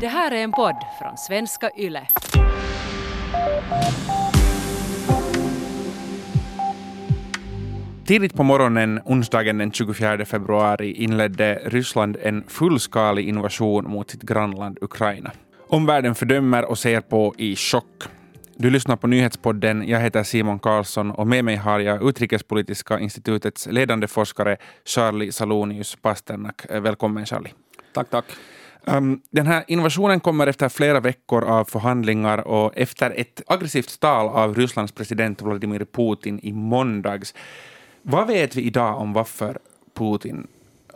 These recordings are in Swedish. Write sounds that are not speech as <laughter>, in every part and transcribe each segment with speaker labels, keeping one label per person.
Speaker 1: Det här är en podd från svenska YLE.
Speaker 2: Tidigt på morgonen onsdagen den 24 februari inledde Ryssland en fullskalig invasion mot sitt grannland Ukraina. Omvärlden fördömer och ser på i chock. Du lyssnar på nyhetspodden. Jag heter Simon Karlsson och med mig har jag Utrikespolitiska institutets ledande forskare Charlie Salonius Pasternak. Välkommen Charlie.
Speaker 3: Tack, tack.
Speaker 2: Um, den här invasionen kommer efter flera veckor av förhandlingar och efter ett aggressivt tal av Rysslands president Vladimir Putin i måndags. Vad vet vi idag om varför Putin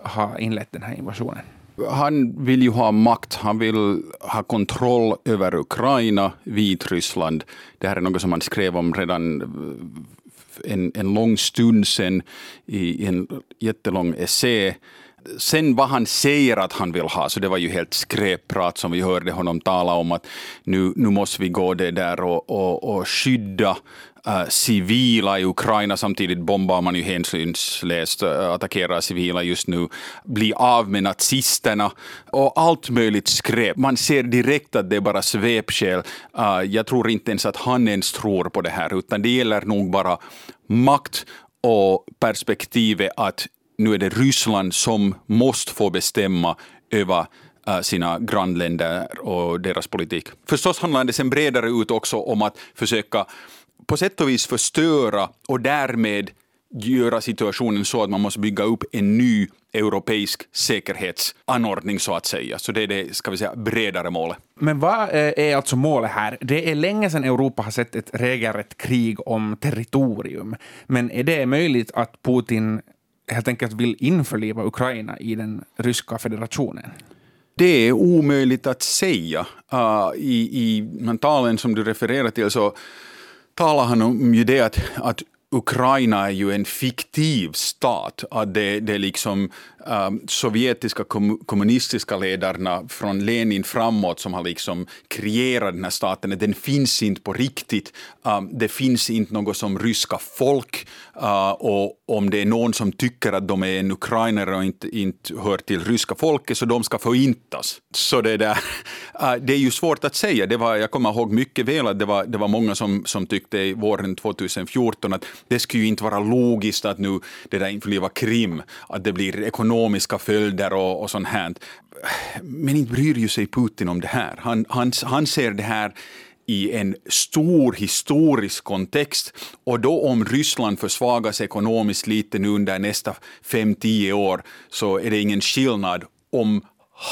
Speaker 2: har inlett den här invasionen?
Speaker 3: Han vill ju ha makt, han vill ha kontroll över Ukraina, Vitryssland. Det här är något som han skrev om redan eh, en, en lång stund sedan i en jättelång essä sen vad han säger att han vill ha, så det var ju helt skräpprat som vi hörde honom tala om att nu, nu måste vi gå det där och, och, och skydda Uh, civila i Ukraina, samtidigt bombar man ju hänsynslöst, uh, attackerar civila just nu, bli av med nazisterna och allt möjligt skräp. Man ser direkt att det är bara svepskäl. Uh, jag tror inte ens att han ens tror på det här, utan det gäller nog bara makt och perspektivet att nu är det Ryssland som måste få bestämma över äh, sina grannländer och deras politik. Förstås handlar det sen bredare ut också om att försöka på sätt och vis förstöra och därmed göra situationen så att man måste bygga upp en ny europeisk säkerhetsanordning så att säga. Så det är det ska vi säga, bredare målet.
Speaker 2: Men vad eh, är alltså målet här? Det är länge sedan Europa har sett ett regelrätt krig om territorium. Men är det möjligt att Putin helt enkelt vill införliva Ukraina i den ryska federationen?
Speaker 3: Det är omöjligt att säga. Uh, I i talen som du refererar till så talar han om ju det att, att Ukraina är ju en fiktiv stat. Att det, det liksom Ehm, sovjetiska kommunistiska ledarna från Lenin framåt som har liksom kreerat den här staten. Den finns inte på riktigt. Ehm, det finns inte något som ryska folk. Eh, och om det är någon som tycker att de är en ukrainare och inte, inte hör till ryska folket så de ska förintas. Så det, där, <laughs> eh, det är ju svårt att säga. Det var, jag kommer ihåg mycket väl att det var, det var många som, som tyckte våren 2014 att det skulle ju inte vara logiskt att nu det där införliva Krim, att det blir ekonomiska följder och, och sånt här. Men inte bryr ju sig Putin om det här. Han, han, han ser det här i en stor historisk kontext. Och då om Ryssland försvagas ekonomiskt lite nu under nästa 5-10 år så är det ingen skillnad om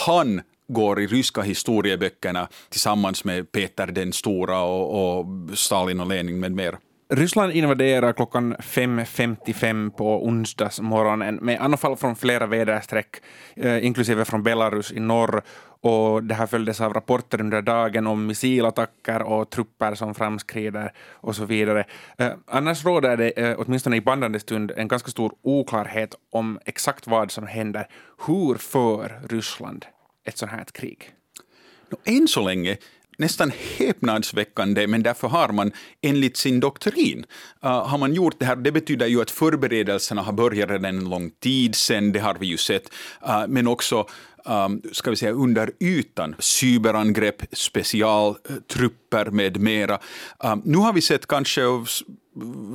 Speaker 3: han går i ryska historieböckerna tillsammans med Peter den stora och, och Stalin och Lenin med mera.
Speaker 2: Ryssland invaderar klockan 5.55 på onsdagsmorgonen med anfall från flera väderstreck, eh, inklusive från Belarus i norr. Och det här följdes av rapporter under dagen om missilattacker och trupper som framskrider och så vidare. Eh, annars råder det, eh, åtminstone i bandande stund, en ganska stor oklarhet om exakt vad som händer. Hur för Ryssland ett sånt här krig?
Speaker 3: Än så länge nästan häpnadsväckande, men därför har man enligt sin doktrin uh, har man gjort det här. Det betyder ju att förberedelserna har börjat redan en lång tid sedan, det har vi ju sett, uh, men också um, ska vi säga under ytan, cyberangrepp, specialtrupper med mera. Um, nu har vi sett kanske,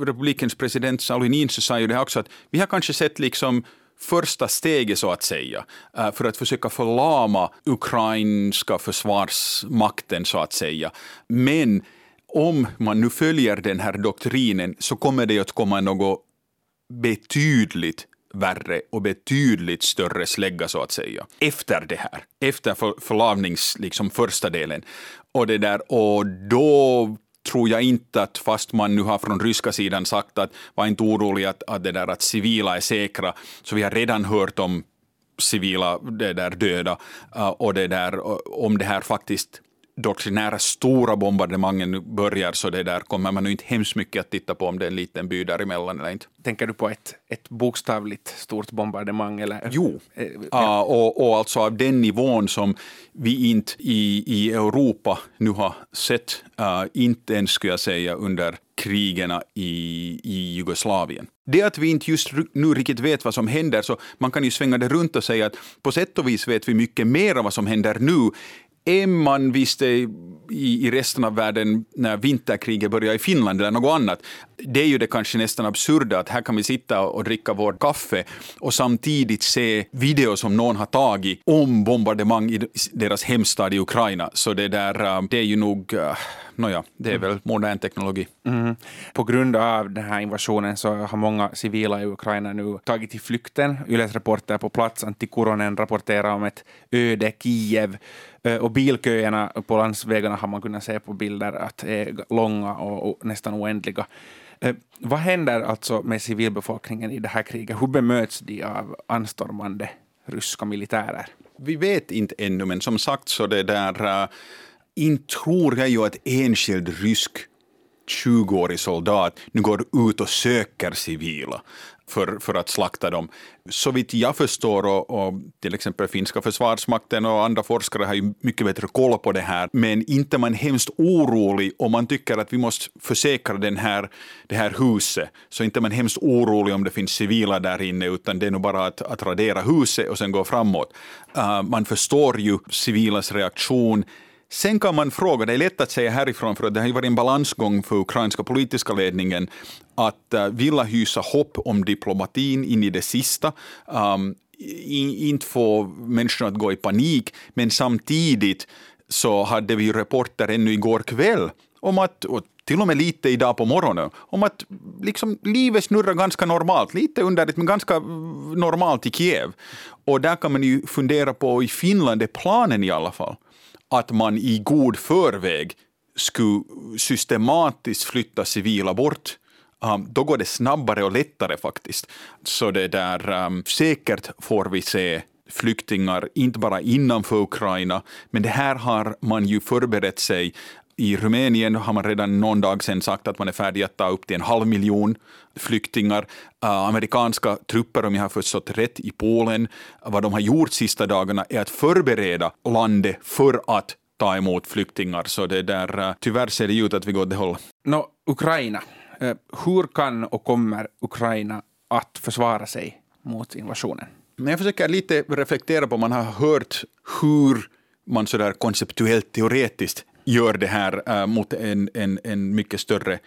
Speaker 3: republikens president Sauli Niinistö sa ju det också, att vi har kanske sett liksom första steget så att säga eh, för att försöka förlama ukrainska försvarsmakten så att säga. Men om man nu följer den här doktrinen så kommer det att komma något betydligt värre och betydligt större slägga så att säga efter det här, efter för, förlamnings, liksom första delen. Och, det där, och då tror jag inte att, fast man nu har från ryska sidan sagt att var inte orolig att, att, det där, att civila är säkra, så vi har redan hört om civila det där döda eh, och det där, om det här faktiskt doktrinära stora bombardemangen börjar så det där kommer man nu inte hemskt mycket att titta på om det är en liten by däremellan eller inte.
Speaker 2: Tänker du på ett, ett bokstavligt stort bombardemang? Eller?
Speaker 3: Jo, ja. uh, och, och alltså av den nivån som vi inte i, i Europa nu har sett, uh, inte ens skulle jag säga under krigen i, i Jugoslavien. Det att vi inte just nu riktigt vet vad som händer, så man kan ju svänga det runt och säga att på sätt och vis vet vi mycket mer vad som händer nu är man visste i, i resten av världen när vinterkriget började i Finland eller något annat. Det är ju det kanske nästan absurda att här kan vi sitta och dricka vår kaffe och samtidigt se videor som någon har tagit om bombardemang i deras hemstad i Ukraina. Så det där, äh, det är ju nog, uh, nåja, det är väl modern teknologi.
Speaker 2: Mm. På grund av den här invasionen så har många civila i Ukraina nu tagit till flykten. Yles reporter på plats, Antti Kuronen, rapporterar om ett öde Kiev Eh, Eh, och bilköerna på landsvägarna har man kunnat se på bilder att är långa och, nästan oändliga. Eh, vad händer alltså med civilbefolkningen i det här kriget? Hur bemöts de av anstormande ryska militärer?
Speaker 3: Vi vet inte ännu, men som sagt så det där, eh, inte tror jag ju att enskild rysk 20-årig soldat nu går ut och söker civila för, för att slakta dem. Så vitt jag förstår, och, och, till exempel finska försvarsmakten och andra forskare har ju mycket bättre koll på det här, men inte man hemskt orolig om man tycker att vi måste försäkra den här, det här huset, så inte man hemskt orolig om det finns civila där inne, utan det är nog bara att, att radera huset och sen gå framåt. Uh, man förstår ju civilas reaktion, Sen kan man fråga, det är lätt att säga härifrån för det har ju varit en balansgång för ukrainska politiska ledningen att uh, vilja hysa hopp om diplomatin in i det sista. Um, inte få människorna att gå i panik, men samtidigt så hade vi rapporter ännu igår kväll om att, och till och med lite idag på morgonen, om att liksom livet snurrar ganska normalt, lite underligt men ganska normalt i Kiev. Och där kan man ju fundera på, i Finland är planen i alla fall, att man i god förväg skulle systematiskt flytta civila bort. Um, då går det snabbare och lättare faktiskt. Så det där, um, säkert får vi se flyktingar, inte bara innanför Ukraina, men det här har man ju förberett sig i Rumänien har man redan någon dag sedan sagt att man är färdig att ta upp till en halv miljon flyktingar. Uh, amerikanska trupper, om jag har förstått rätt, i Polen, vad de har gjort sista dagarna är att förbereda landet för att ta emot flyktingar. Så det där, uh, tyvärr ser det ut att vi går åt det hållet.
Speaker 2: No, Ukraina. Uh, hur kan och kommer Ukraina att försvara sig mot invasionen?
Speaker 3: Men jag försöker lite reflektera på, man har hört hur man sådär konceptuellt teoretiskt gör det här eh, mot en, en, en mycket större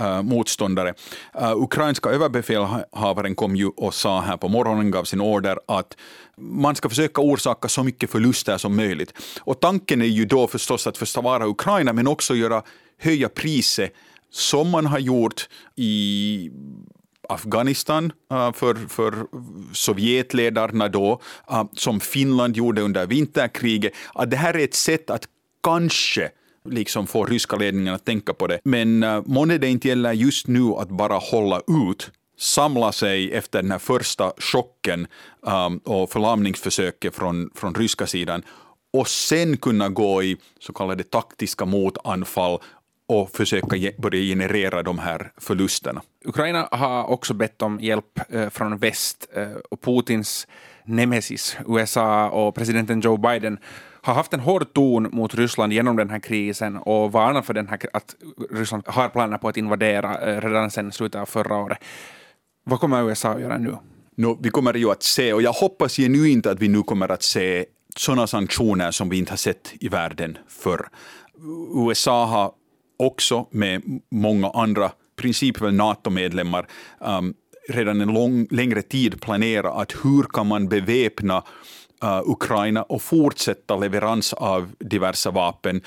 Speaker 3: eh, motståndare. Eh, ukrainska överbefälhavaren kom ju och sa här på morgonen, gav sin order att man ska försöka orsaka så mycket förluster som möjligt. Och tanken är ju då förstås att försvara Ukraina men också göra, höja priset som man har gjort i Afghanistan för, för Sovjetledarna då, som Finland gjorde under vinterkriget, att det här är ett sätt att kanske liksom få ryska ledningen att tänka på det. Men uh, månne det inte gäller just nu att bara hålla ut samla sig efter den här första chocken um, och förlamningsförsöket från, från ryska sidan och sen kunna gå i så kallade taktiska motanfall och försöka ge, börja generera de här förlusterna.
Speaker 2: Ukraina har också bett om hjälp äh, från väst äh, och Putins nemesis USA och presidenten Joe Biden har haft en hård ton mot Ryssland genom den här krisen och varnat för den här, att Ryssland har planer på att invadera eh, redan sedan slutet av förra året. Vad kommer USA att göra nu?
Speaker 3: No, vi kommer ju att se, och jag hoppas genuint att vi nu kommer att se sådana sanktioner som vi inte har sett i världen förr. USA har också med många andra, princip NATO-medlemmar, um, redan en lång, längre tid planerat att hur kan man beväpna Äh, Ukraina och fortsätta leverans av diverse vapen.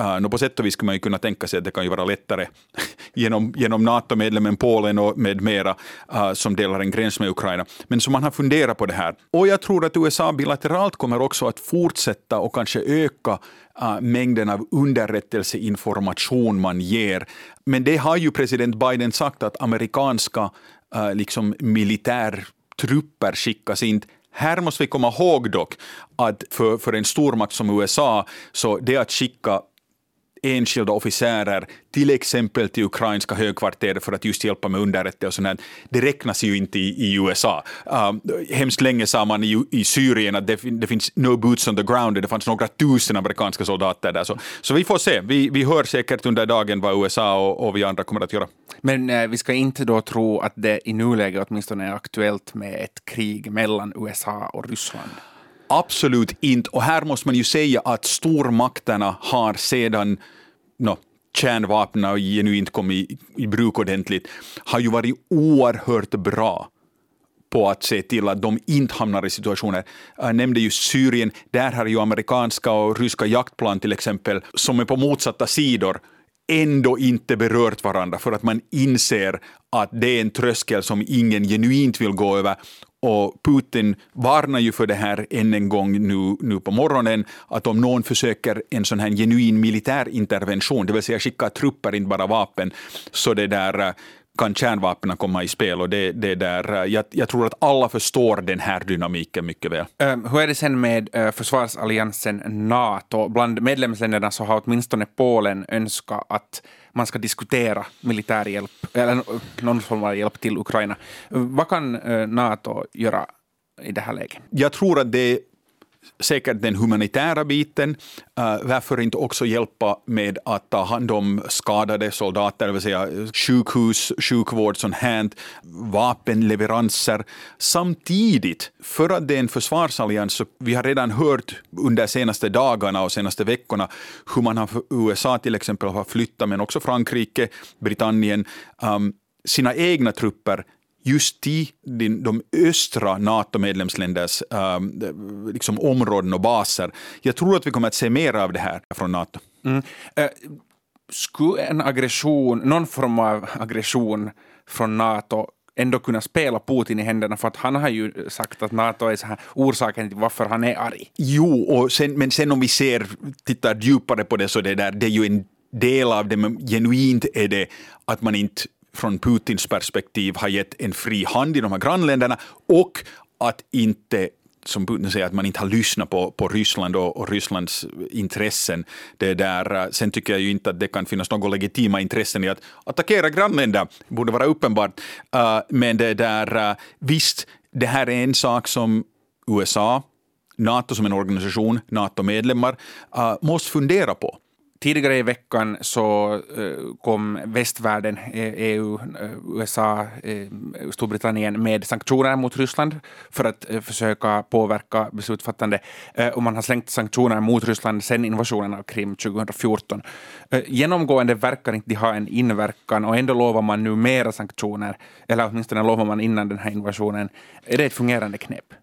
Speaker 3: Uh, på sätt och vis skulle man ju kunna tänka sig att det kan ju vara lättare <laughs> genom, genom NATO-medlemmen Polen och med mera uh, som delar en gräns med Ukraina. Men så man har funderat på det här. Och jag tror att USA bilateralt kommer också att fortsätta och kanske öka uh, mängden av underrättelseinformation man ger. Men det har ju president Biden sagt att amerikanska uh, liksom militärtrupper skickas inte här måste vi komma ihåg dock att för, för en stormakt som USA, så det att skicka enskilda officerer, till exempel till ukrainska högkvarteret för att just hjälpa med underrättelse och sånt, det räknas ju inte i, i USA. Um, hemskt länge sa man i, i Syrien att det, det, finns no boots on the ground, det fanns några tusen amerikanska soldater där. Så, så vi får se, vi, vi hör säkert under dagen vad USA och, och vi andra kommer att göra.
Speaker 2: Men eh, vi ska inte då tro att det i nuläget åtminstone är aktuellt med ett krig mellan USA och Ryssland?
Speaker 3: Absolut inte. Och här måste man ju säga att stormakterna har sedan no, kärnvapnen genuint kommit i, i bruk ordentligt, har ju varit oerhört bra på att se till att de inte hamnar i situationer. Jag nämnde ju Syrien, där har ju amerikanska och ryska jaktplan till exempel, som är på motsatta sidor, ändå inte berört varandra för att man inser att det är en tröskel som ingen genuint vill gå över och Putin varnar ju för det här än en gång nu, nu på morgonen, att om någon försöker en sån här genuin militär intervention, det vill säga skicka trupper, inte bara vapen, så det där kan kärnvapnen komma i spel. Och det, det där, eh, jag, jag, tror att alla förstår den här dynamiken mycket väl.
Speaker 2: Uh, hur är det sen med uh, försvarsalliansen NATO? Bland medlemsländerna så har åtminstone Polen önskat att man ska diskutera militär hjälp, eller någon form av hjälp till Ukraina. Vad kan NATO göra i det här läget?
Speaker 3: Jag tror att det säkert den humanitära biten. Uh, varför inte också hjälpa med att ta hand om skadade soldater, det vill säga sjukhus, sjukvård, sånt här, vapenleveranser. Samtidigt, för att det är en försvarsallians, så vi har redan hört under de senaste dagarna och senaste veckorna hur man har, USA till exempel har flyttat, men också Frankrike, Britannien, um, sina egna trupper just i de östra NATO-medlemsländers uh, liksom områden och baser. Jag tror att vi kommer att se mer av det här från NATO. Mm. Uh,
Speaker 2: skulle en aggression, någon form av aggression från NATO ändå kunna spela Putin i händerna för att han har ju sagt att NATO är så här orsaken till varför han är arg.
Speaker 3: Jo, och sen, men sen om vi ser, tittar djupare på det så det där, det är ju en del av det, men genuint är det att man inte från Putins perspektiv har gett en fri hand i de här grannländerna och att inte som Putin säger, att man inte har lyssnat på, på Ryssland och, och Rysslands intressen. Det där, eh, sen tycker jag ju inte att det kan finnas några legitima intressen i att attackera grannländer, det borde vara uppenbart. Uh, men det där, uh, visst, det här är en sak som USA, NATO som en organisation, NATO-medlemmar, uh, måste fundera på.
Speaker 2: Tidigare i veckan så eh, kom västvärlden, eh, EU, eh, USA, Storbritannien med sanktioner mot Ryssland för att försöka påverka beslutsfattande. Och man har slängt sanktioner mot Ryssland sedan invasionen av Krim 2014. Genomgående verkar inte de ha en inverkan och ändå lovar man nu mera sanktioner, eller åtminstone lovar man innan den här invasionen. Är det ett fungerande knep?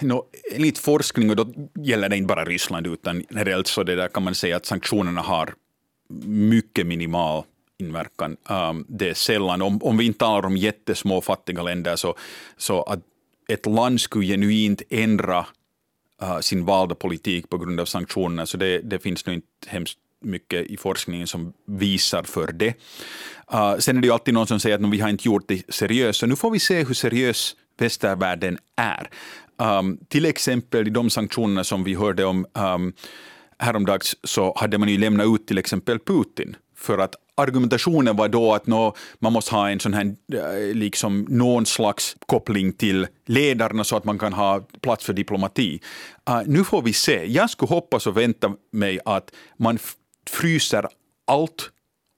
Speaker 3: No, enligt forskning, och då gäller det inte bara Ryssland, utan generellt så det där kan man säga att sanktionerna har mycket minimal inverkan. Um, det är sällan, om, om vi inte talar om jättesmå fattiga länder, så, så att ett land skulle genuint ändra uh, sin valda politik på grund av sanktionerna, så det, det finns nog inte hemskt mycket i forskningen som visar för det. Uh, sen är det ju alltid någon som säger att vi har inte gjort det seriöst, så nu får vi se hur seriös västvärlden är. Um, till exempel i de sanktionerna som vi hörde om um, häromdags så hade man ju lämnat ut till exempel Putin för att argumentationen var då att nå, man måste ha en sån här, eh, liksom någon slags koppling till ledarna så att man kan ha plats för diplomati. Uh, nu får vi se. Jag skulle hoppas och vänta mig att man fryser allt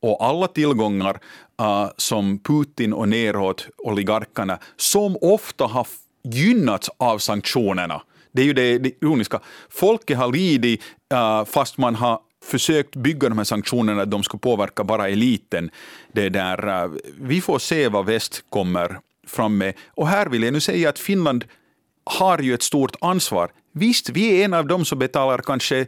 Speaker 3: och alla tillgångar uh, som Putin och neråt oligarkerna, som ofta har gynnats av sanktionerna. Det är ju det, det ironiska. Folket har lidit uh, fast man har försökt bygga de här sanktionerna att de ska påverka bara eliten. Det där, uh, vi får se vad väst kommer fram med. Och här vill jag nu säga att Finland har ju ett stort ansvar. Visst, vi är en av dem som betalar kanske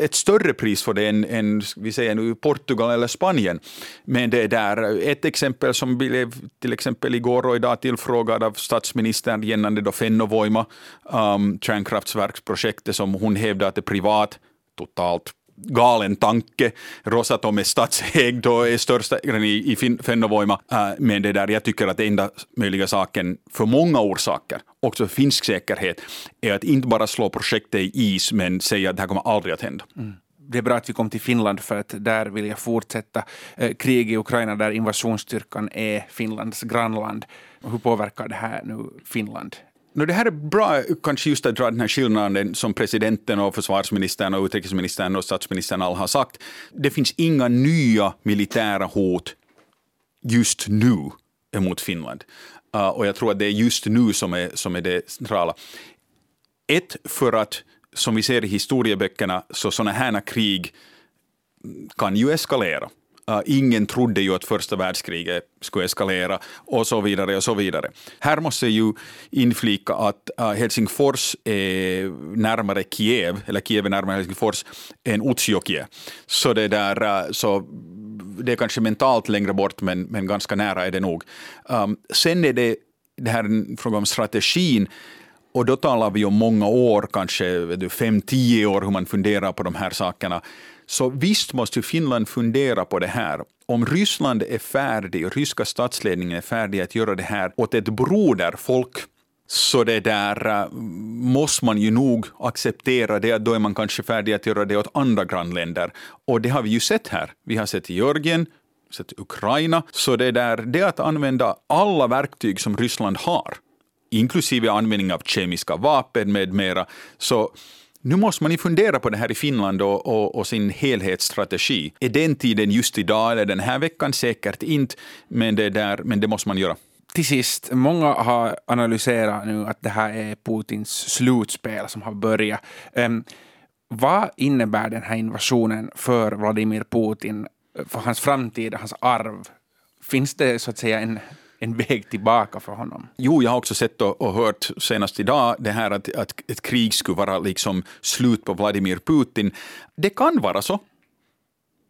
Speaker 3: ett större pris för det än, än vi säger nu Portugal eller Spanien. Men det där ett exempel som blev till exempel igår och idag tillfrågad av statsministern gällande då Fennovoima, um, kärnkraftsverksprojektet som hon hävdar att är privat, totalt galen tanke. Rosatom är statsägd och e är största ägaren i, i Fennovoima. Äh, men det där, jag tycker att enda möjliga saken, för många orsaker, också för finsk säkerhet, är att inte bara slå projektet i is, men säga att det här kommer aldrig att hända. Mm
Speaker 2: det är bra att vi kom till Finland för att där vill jag fortsätta. Eh, krig i Ukraina där invasionsstyrkan är Finlands grannland. Hur påverkar det här nu Finland?
Speaker 3: No, det här är bra, kanske just att dra den här skillnaden som presidenten och försvarsministern och utrikesministern och statsministern alla har sagt. Det finns inga nya militära hot just nu emot Finland. Uh, och jag tror att det är just nu som är, som är det centrala. Ett, för att som vi ser i historieböckerna, så sådana här krig kan ju eskalera. Eh, ingen trodde ju att första världskriget skulle eskalera och så vidare och så vidare. Här måste jag ju inflika att eh, Helsingfors är närmare Kiev, eller Kiev är närmare Helsingfors, än Utsjokie. Så det där, eh, så det är kanske mentalt längre bort, men, men ganska nära är det nog. Um, sen är det, det här en fråga om strategin. Och då talar vi om många år, kanske fem, tio år, hur man funderar på de här sakerna. Så visst måste Finland fundera på det här. Om Ryssland är färdig, och ryska statsledningen är färdig att göra det här åt ett broderfolk, så det där äh, måste man ju nog acceptera det, då är man kanske färdig att göra det åt andra grannländer. Och det har vi ju sett här. Vi har sett Georgien, sett Ukraina. Så det där, det att använda alla verktyg som Ryssland har, inklusive användning av kemiska vapen med mera, så nu måste man ju fundera på det här i Finland och, och, och, sin helhetsstrategi. Är den tiden just idag eller den här veckan? Säkert inte, men det, där, men det måste man göra.
Speaker 2: Till sist, många har analyserat nu att det här är Putins slutspel som har börjat. Um, vad innebär den här invasionen för Vladimir Putin, för hans framtid, hans arv? Finns det så att säga en en väg tillbaka för honom.
Speaker 3: Jo, jag har också sett och, och hört senast idag det här att, att ett krig skulle vara liksom slut på Vladimir Putin. Det kan vara så.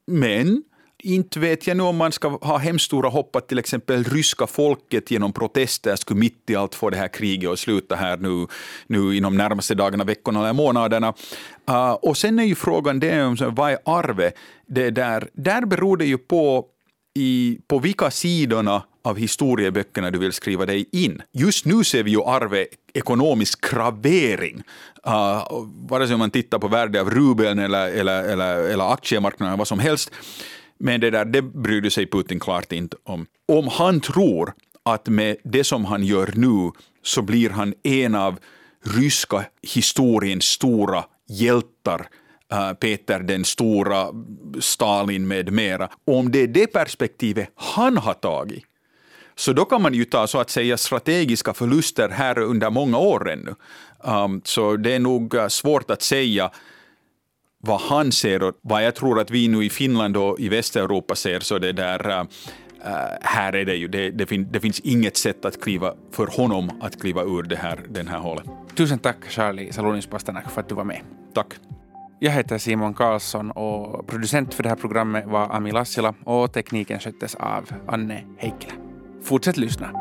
Speaker 3: Men inte vet jag nu om man ska ha hemskt stora hopp att till exempel ryska folket genom protester skulle mitt i allt få det här kriget att sluta här nu, nu inom närmaste dagarna, veckorna eller månaderna. Uh, och sen är ju frågan det om vad är arvet? Det där, där beror det ju på i, på vilka sidorna av historieböckerna du vill skriva dig in. Just nu ser vi ju arvet ekonomisk kravering. Uh, vare sig man tittar på värde av rubeln eller, eller, eller, eller aktiemarknaden, vad som helst. Men det där, det bryr sig Putin klart inte om. Om han tror att med det som han gör nu så blir han en av ryska historiens stora hjältar ah, Peter den stora, Stalin med mera. Om det är det perspektivet han har tagit, så då kan man ju ta så att säga strategiska förluster här under många år ännu. Um, så det är nog eh, svårt att säga vad han ser och vad jag tror att vi nu i Finland och i Västeuropa ser, så det där uh, här är det ju, det, det, fin, det, finns inget sätt att kliva, för honom att kliva ur det här, den här hålet.
Speaker 2: Tusen tack Charlie Salonis Pasternak för att du var med.
Speaker 3: Tack.
Speaker 2: Jag heter Simon Karlsson och producent för det här programmet var Ami Lassila och tekniken sköttes av Anne Heikkilä. Fortsätt lyssna.